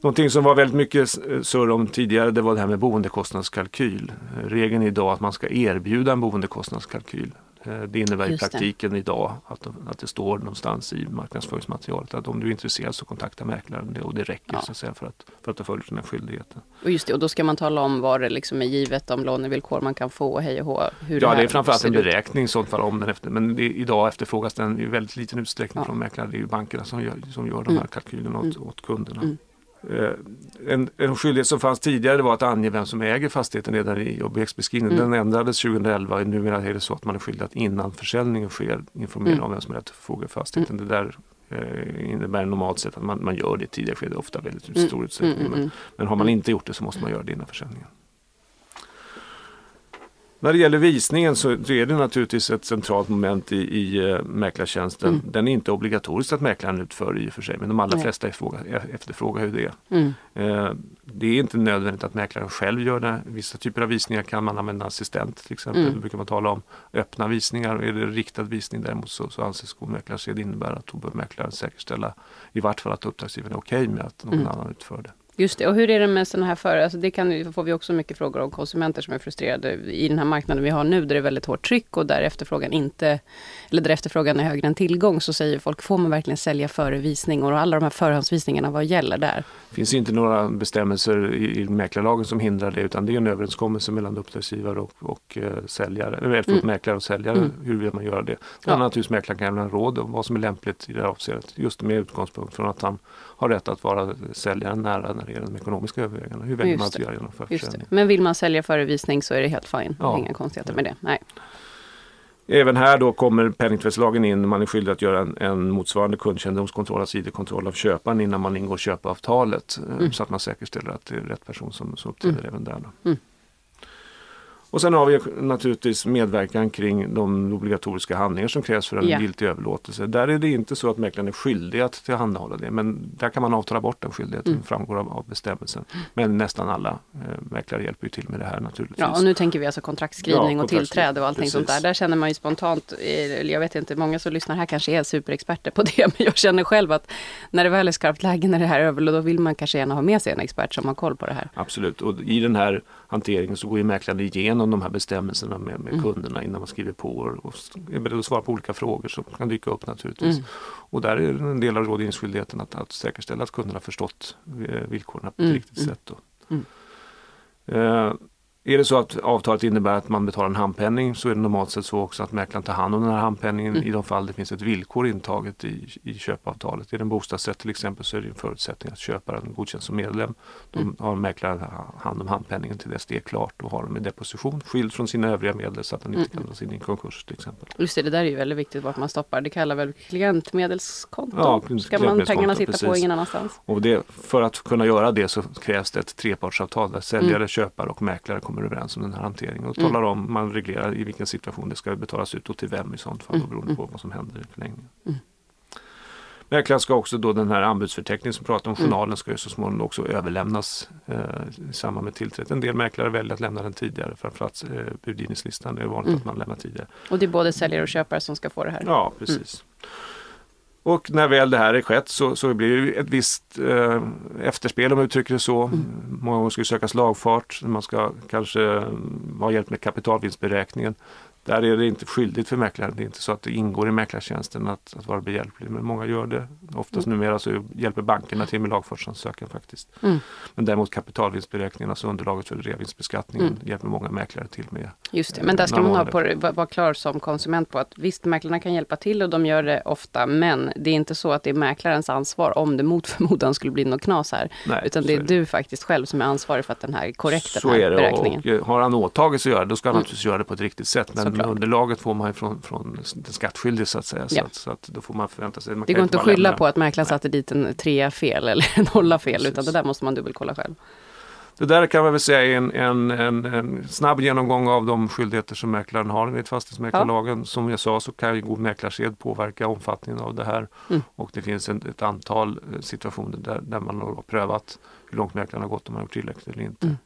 Speaker 4: Någonting som var väldigt mycket eh, surr om tidigare det var det här med boendekostnadskalkyl. Eh, Regeln är idag att man ska erbjuda en boendekostnadskalkyl. Eh, Det innebär i
Speaker 1: Just det.
Speaker 4: praktiken idag att, att det står någonstans i marknadsföringsmaterialet att om du är intresserad så kontakta mäklaren Det- och det räcker
Speaker 1: Ja.
Speaker 4: så att säga för att, för att du följer dina skyldigheter.
Speaker 1: Och just det, och då ska man tala om vad det liksom är givet, om lånevillkor man kan få, hej och hå. Hur
Speaker 4: Ja,
Speaker 1: här
Speaker 4: det är framförallt en beräkning i sånt fall om den efter, men det, idag efterfrågas den i väldigt liten utsträckning
Speaker 1: Ja.
Speaker 4: från mäklare. Det är ju bankerna som gör, som gör de
Speaker 1: Mm.
Speaker 4: här kalkylerna åt, åt kunderna.
Speaker 1: Mm.
Speaker 4: Eh, En, en skyldighet som fanns tidigare var att ange vem som äger fastigheten redan i objektsbeskrivningen.
Speaker 1: Mm.
Speaker 4: Den ändrades 2011 och numera är det så att man är skyldig att innan försäljningen sker informera
Speaker 1: Mm.
Speaker 4: om vem som är rätt att förfoga fastigheten. Det där eh, innebär normalt sett att man, man gör det i tidigare skede, ofta väldigt
Speaker 1: Mm.
Speaker 4: stor utsträckning.
Speaker 1: Mm, mm, mm.
Speaker 4: Men, men har man inte gjort det så måste man göra det innan försäljningen. När det gäller visningen så så är det naturligtvis ett centralt moment i, i eh, mäklartjänsten.
Speaker 1: Mm.
Speaker 4: Den är inte obligatorisk att mäklaren utför i och för sig men de allra
Speaker 1: Nej.
Speaker 4: flesta efterfrågar, hur det är.
Speaker 1: Mm.
Speaker 4: Eh, Det är inte nödvändigt att mäklaren själv gör det. Vissa typer av visningar kan man använda assistent till exempel.
Speaker 1: Mm.
Speaker 4: Då brukar man tala om öppna visningar. Är det riktad visning däremot så, så anses god mäklarsed innebära att då bör mäklaren säkerställa i vart fall att uppdragsgivaren är okej med att någon
Speaker 1: Mm.
Speaker 4: annan utför det.
Speaker 1: Just det, och hur är det med sådana här för, alltså det kan, får vi också mycket frågor om konsumenter som är frustrerade i den här marknaden vi har nu där det är väldigt hårt tryck och där efterfrågan inte, eller där efterfrågan är högre än tillgång så säger folk, får man verkligen sälja före visning och alla de här förhandsvisningarna, vad gäller där?
Speaker 4: Det finns inte några bestämmelser i, i mäklarlagen som hindrar det utan det är en överenskommelse mellan uppdragsgivare och, och eh, säljare, eller förlåt,
Speaker 1: Mm.
Speaker 4: mäklare och säljare
Speaker 1: Mm.
Speaker 4: hur vill man göra det.
Speaker 1: Ja.
Speaker 4: naturligtvis mäklaren kan lämna råd om vad som är lämpligt i det här avseendet just med utgångspunkt från att han har rätt att vara säljaren nära när det gäller de ekonomiska övervägandena. Hur väljer man att göra
Speaker 1: det.
Speaker 4: försäljning?
Speaker 1: Men vill man sälja före visning så är det helt fine,
Speaker 4: Ja.
Speaker 1: inga konstigheter med det. Nej.
Speaker 4: Även här då kommer penningtvättslagen in. Man är skyldig att göra en, en motsvarande kundkännedomskontroll, alltså ID-kontroll av köparen innan man ingår köpavtalet. eh,
Speaker 1: Mm.
Speaker 4: Så att man säkerställer att det är rätt person som, som uppträder
Speaker 1: Mm.
Speaker 4: även där. Då.
Speaker 1: Mm.
Speaker 4: Och sen har vi naturligtvis medverkan kring de obligatoriska handlingar som krävs för en
Speaker 1: Ja.
Speaker 4: giltig överlåtelse. Där är det inte så att mäklaren är skyldig att tillhandahålla det. Men där kan man avtala bort den skyldigheten,
Speaker 1: Mm.
Speaker 4: framgår av, av bestämmelsen. Men nästan alla eh, mäklare hjälper ju till med det här naturligtvis.
Speaker 1: Ja, och nu tänker vi alltså kontraktsskrivning
Speaker 4: Ja,
Speaker 1: och tillträde och allting sånt där.
Speaker 4: precis.
Speaker 1: Där känner man ju spontant, eh, eller jag vet inte, många som lyssnar här kanske är superexperter på det, men jag känner själv att när det väl är skarpt läge, när det här är över, då vill man kanske gärna ha med sig en expert som har koll på det här.
Speaker 4: Absolut, och i den här hanteringen så går ju mäklaren igenom de här bestämmelserna med, med
Speaker 1: Mm.
Speaker 4: kunderna innan man skriver på och, och är beredd att svara på olika frågor som kan dyka upp naturligtvis.
Speaker 1: Mm.
Speaker 4: Och där är en del av rådgivningsskyldigheten att, att säkerställa att kunderna förstått eh, villkoren på ett
Speaker 1: Mm,
Speaker 4: riktigt
Speaker 1: mm,
Speaker 4: sätt.
Speaker 1: Mm.
Speaker 4: Eh, är det så att avtalet innebär att man betalar en handpenning så är det normalt sett så också att mäklaren tar hand om den här handpenningen
Speaker 1: Mm.
Speaker 4: i de fall det finns ett villkor intaget i, i köpavtalet. Är det en bostadsrätt till exempel så är det en förutsättning att köparen godkänns som medlem. Då
Speaker 1: Mm.
Speaker 4: har mäklaren hand om handpenningen till dess det är klart och har den i deposition skild från sina övriga medel så att den inte
Speaker 1: Mm.
Speaker 4: kan dras in i en konkurs till exempel.
Speaker 1: Just det, det där är ju väldigt viktigt vart man stoppar. Det kallar väl klientmedelskonto?
Speaker 4: Ja,
Speaker 1: Ska man pengarna sitta på
Speaker 4: precis.
Speaker 1: ingen annanstans?
Speaker 4: Och det, för att kunna göra det så krävs det ett trepartsavtal där säljare,
Speaker 1: Mm.
Speaker 4: köpare och mäklare kommer överens om den här hanteringen och
Speaker 1: Mm.
Speaker 4: talar om, man reglerar i vilken situation det ska betalas ut och till vem i sånt fall
Speaker 1: Mm.
Speaker 4: beroende på vad som händer i förlängningen.
Speaker 1: Mm.
Speaker 4: Mäklaren ska också då den här anbudsförteckningen som pratar om
Speaker 1: Mm.
Speaker 4: journalen ska ju så småningom också överlämnas eh, i samband med tillträdet. En del mäklare väljer att lämna den tidigare framförallt eh, budgivningslistan. Det är vanligt
Speaker 1: Mm.
Speaker 4: att man lämnar tidigare.
Speaker 1: Och det är både säljare och köpare som ska få det här?
Speaker 4: Ja, precis. Och när väl det här är skett så, så blir det ett visst eh, efterspel om man uttrycker det så.
Speaker 1: Mm.
Speaker 4: Många gånger ska det sökas lagfart, man ska kanske mm, ha hjälp med kapitalvinstberäkningen. Där är det inte skyldigt för mäklaren. Det är inte så att det ingår i mäklartjänsten att, att vara behjälplig. Men många gör det. Oftast
Speaker 1: Mm.
Speaker 4: numera så hjälper bankerna till med lagfartsansökan faktiskt.
Speaker 1: Mm.
Speaker 4: Men däremot kapitalvinstberäkningen, alltså underlaget för reavinstbeskattningen,
Speaker 1: Mm.
Speaker 4: hjälper många mäklare till med.
Speaker 1: Just det, men där ska man ha på, vara klar som konsument på att visst, mäklarna kan hjälpa till och de gör det ofta, men det är inte så att det är mäklarens ansvar om det mot förmodan skulle bli något knas här.
Speaker 4: Nej,
Speaker 1: Utan det är
Speaker 4: är det.
Speaker 1: du faktiskt själv som är ansvarig för att den här är korrekt,
Speaker 4: Så
Speaker 1: den här
Speaker 4: är det
Speaker 1: beräkningen.
Speaker 4: och, och har han åtagit sig att göra det då ska han
Speaker 1: Mm.
Speaker 4: naturligtvis göra det på ett riktigt sätt. Men
Speaker 1: Såklart.
Speaker 4: underlaget får man från, från den skattskyldige så att säga. Så,
Speaker 1: Ja.
Speaker 4: att, så att då får man förvänta sig. Man
Speaker 1: det går inte att skylla
Speaker 4: lämna-
Speaker 1: på att mäklaren satte dit en trea fel eller en nolla fel,
Speaker 4: Precis.
Speaker 1: utan det där måste man dubbelkolla själv.
Speaker 4: Det där kan man väl säga är en, en, en, en snabb genomgång av de skyldigheter som mäklaren har enligt fastighetsmäklarlagen. Som jag sa så kan ju god mäklarsed påverka omfattningen av det här.
Speaker 1: Mm.
Speaker 4: Och det finns ett antal eh, situationer där, där man har prövat hur långt mäklaren har gått om man har gjort tillräckligt eller inte.
Speaker 1: Mm.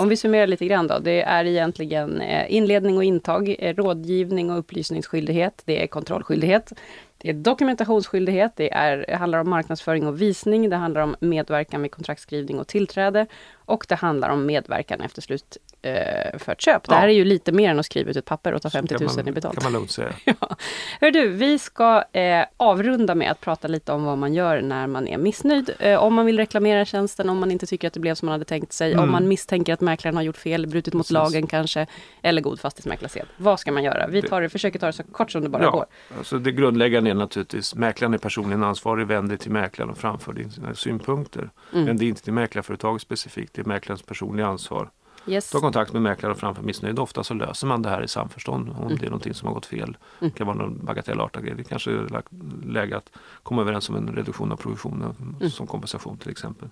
Speaker 1: Om vi summerar lite grann då. Det är egentligen eh, inledning och intag, eh, rådgivning och upplysningsskyldighet. Det är kontrollskyldighet. Det är dokumentationsskyldighet. Det, är, det handlar om marknadsföring och visning. Det handlar om medverkan vid kontraktskrivning och tillträde. Och det handlar om medverkan efter slut eh, för ett köp. Det här
Speaker 4: Ja.
Speaker 1: är ju lite mer än att skriva ut ett papper och ta
Speaker 4: Så
Speaker 1: 50
Speaker 4: kan
Speaker 1: 000
Speaker 4: man,
Speaker 1: i betalt.
Speaker 4: kan man lugnt säga.
Speaker 1: Ja. Hör du, vi ska eh, avrunda med att prata lite om vad man gör när man är missnöjd. Eh, om man vill reklamera tjänsten, om man inte tycker att det blev som man hade tänkt sig,
Speaker 4: Mm.
Speaker 1: om man misstänker att mäklaren har gjort fel, brutit mot
Speaker 4: Precis.
Speaker 1: lagen kanske, eller god fastighetsmäklarsed. Vad ska man göra? Vi tar det, försöker ta det så kort som det bara går.
Speaker 4: Ja, alltså det grundläggande är naturligtvis mäklaren är personligen ansvarig, vänd dig till mäklaren och framför dina synpunkter.
Speaker 1: Mm.
Speaker 4: Men det är inte till mäklarföretaget specifikt, det är mäklarens personliga ansvar.
Speaker 1: Yes.
Speaker 4: Ta kontakt med mäklaren och framför missnöjd. Ofta så löser man det här i samförstånd om
Speaker 1: Mm.
Speaker 4: det är någonting som har gått fel.
Speaker 1: Mm.
Speaker 4: Det kan vara någon bagatellartad grej. Det kanske är läge att komma överens om en reduktion av provisionen
Speaker 1: Mm.
Speaker 4: som kompensation till exempel.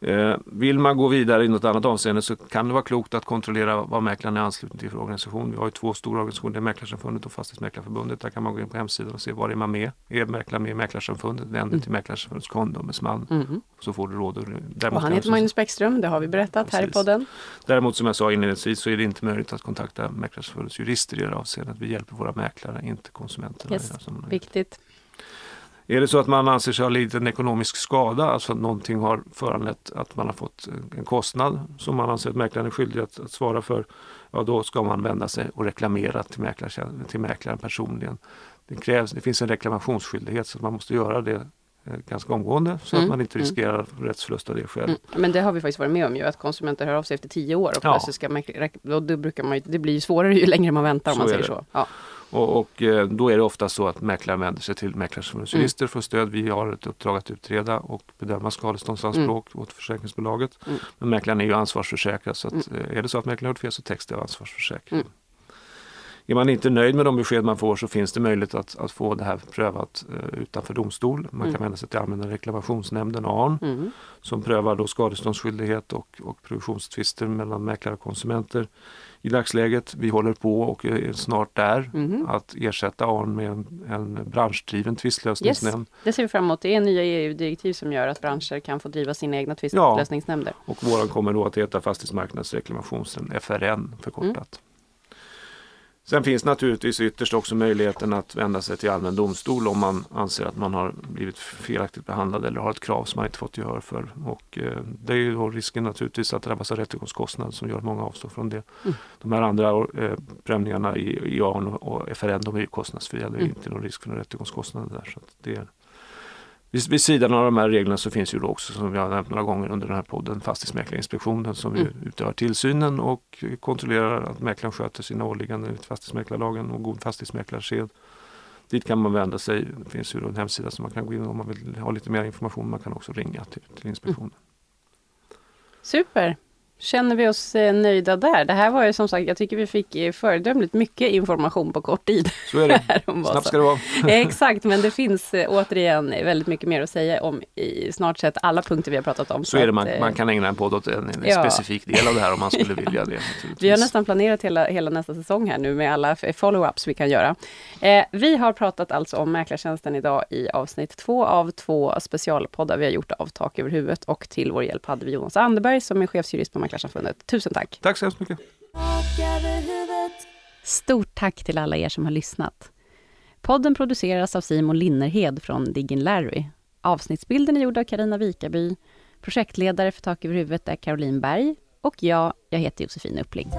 Speaker 1: Mm.
Speaker 4: Eh, vill man gå vidare i något annat avseende så kan det vara klokt att kontrollera vad mäklaren är ansluten till för organisation. Vi har ju två stora organisationer, det är Mäklarsamfundet och Fastighetsmäklarförbundet. Där kan man gå in på hemsidan och se var är man med. Är mäklaren med i Mäklarsamfundet? Vänd dig
Speaker 1: Mm.
Speaker 4: till Mäklarsamfundets kondombudsman
Speaker 1: Mhm.
Speaker 4: så får du råd. och-
Speaker 1: Och han heter Magnus Bäckström, det har vi berättat här i
Speaker 4: Precis.
Speaker 1: podden.
Speaker 4: Däremot som jag sa inledningsvis så är det inte möjligt att kontakta Mäklarsamfundets jurister i det avseendet. Vi hjälper våra mäklare, inte konsumenterna.
Speaker 1: Yes.
Speaker 4: I det här sammanhanget.
Speaker 1: Viktigt.
Speaker 4: Är det så att man anser sig ha lidit en ekonomisk skada, alltså att någonting har föranlett att man har fått en kostnad som man anser att mäklaren är skyldig att, att svara för, ja då ska man vända sig och reklamera till, mäklar, till mäklaren personligen. Det, krävs, det finns en reklamationsskyldighet så att man måste göra det eh, ganska omgående så
Speaker 1: Mm,
Speaker 4: att man inte
Speaker 1: mm.
Speaker 4: riskerar rättsförlust av det själv.
Speaker 1: Mm. Men det har vi faktiskt varit med om ju, att konsumenter hör av sig efter tio år och
Speaker 4: Ja.
Speaker 1: plötsligt ska man, då brukar man det blir svårare ju längre man väntar om
Speaker 4: Så
Speaker 1: man
Speaker 4: är
Speaker 1: säger så. Ja.
Speaker 4: Och, och eh, då är det ofta så att mäklaren vänder sig till Mäklarsamfundets
Speaker 1: Mm.
Speaker 4: jurister för stöd. Vi har ett uppdrag att utreda och bedöma skadeståndsanspråk åt försäkringsbolaget.
Speaker 1: Mm.
Speaker 4: Men mäklaren är ju ansvarsförsäkrad så att,
Speaker 1: Mm.
Speaker 4: eh, är det så att mäklaren har gjort fel så täcks det av ansvarsförsäkring.
Speaker 1: Mm.
Speaker 4: Är man inte nöjd med de besked man får så finns det möjlighet att, att få det här prövat eh, utanför domstol. Man
Speaker 1: Mm.
Speaker 4: kan vända sig till Allmänna reklamationsnämnden, ARN,
Speaker 1: Mm.
Speaker 4: som prövar då skadeståndsskyldighet och, och produktionstvister mellan mäklare och konsumenter. I dagsläget, vi håller på och är snart där
Speaker 1: Mhm.
Speaker 4: att ersätta ARN med en, en branschdriven tvistlösningsnämnd.
Speaker 1: Det ser vi fram emot. Det är nya EU-direktiv som gör att branscher kan få driva sina egna tvistlösningsnämnder.
Speaker 4: Och våran kommer då att heta Fastighetsmarknadsreklamationsnämnd, FRN förkortat. Sen finns naturligtvis ytterst också möjligheten att vända sig till allmän domstol om man anser att man har blivit felaktigt behandlad eller har ett krav som man inte fått gehör för. Och eh, det är ju då risken naturligtvis att drabbas av rättegångskostnader som gör att många avstår från det.
Speaker 1: Mm.
Speaker 4: De här andra eh, prövningarna i, i ARN och, FRN de är ju kostnadsfria. Det är
Speaker 1: Mm.
Speaker 4: inte någon risk för några rättegångskostnader där. Så det är, vid, vid sidan av de här reglerna så finns ju då också som vi har nämnt några gånger under den här podden Fastighetsmäklarinspektionen som ju
Speaker 1: Mm.
Speaker 4: utövar tillsynen och kontrollerar att mäklaren sköter sina åligganden enligt fastighetsmäklarlagen och god fastighetsmäklarsed. Dit kan man vända sig. Det finns ju en hemsida som man kan gå in om man vill ha lite mer information. Man kan också ringa till, till inspektionen.
Speaker 1: Super! Känner vi oss eh, nöjda där? Det här var ju som sagt, jag tycker vi fick eh, föredömligt mycket information på kort tid.
Speaker 4: Så är det. Snabbt ska det vara.
Speaker 1: Exakt, men det finns eh, återigen väldigt mycket mer att säga om i snart sett alla punkter vi har pratat om.
Speaker 4: Så är det. Man, man kan ägna en podd åt en, en
Speaker 1: Ja.
Speaker 4: specifik del av det här om man skulle vilja det.
Speaker 1: Vi har nästan planerat hela, hela nästa säsong här nu med alla follow-ups vi kan göra. Eh, vi har pratat alltså om Mäklartjänsten idag i avsnitt två av två specialpoddar vi har gjort av Tak över huvudet och till vår hjälp hade vi Jonas Anderberg som är chefsjurist på Mäklarsamfundet. Tusen tack!
Speaker 4: Tack så hemskt mycket.
Speaker 1: Stort tack till alla er som har lyssnat. Podden produceras av Simon Linnerhed från Diggin Larry. Avsnittsbilden är gjord av Karina Vikaby. Projektledare för Tak över huvudet är Caroline Berg. Och jag, jag heter Josefin Uppling.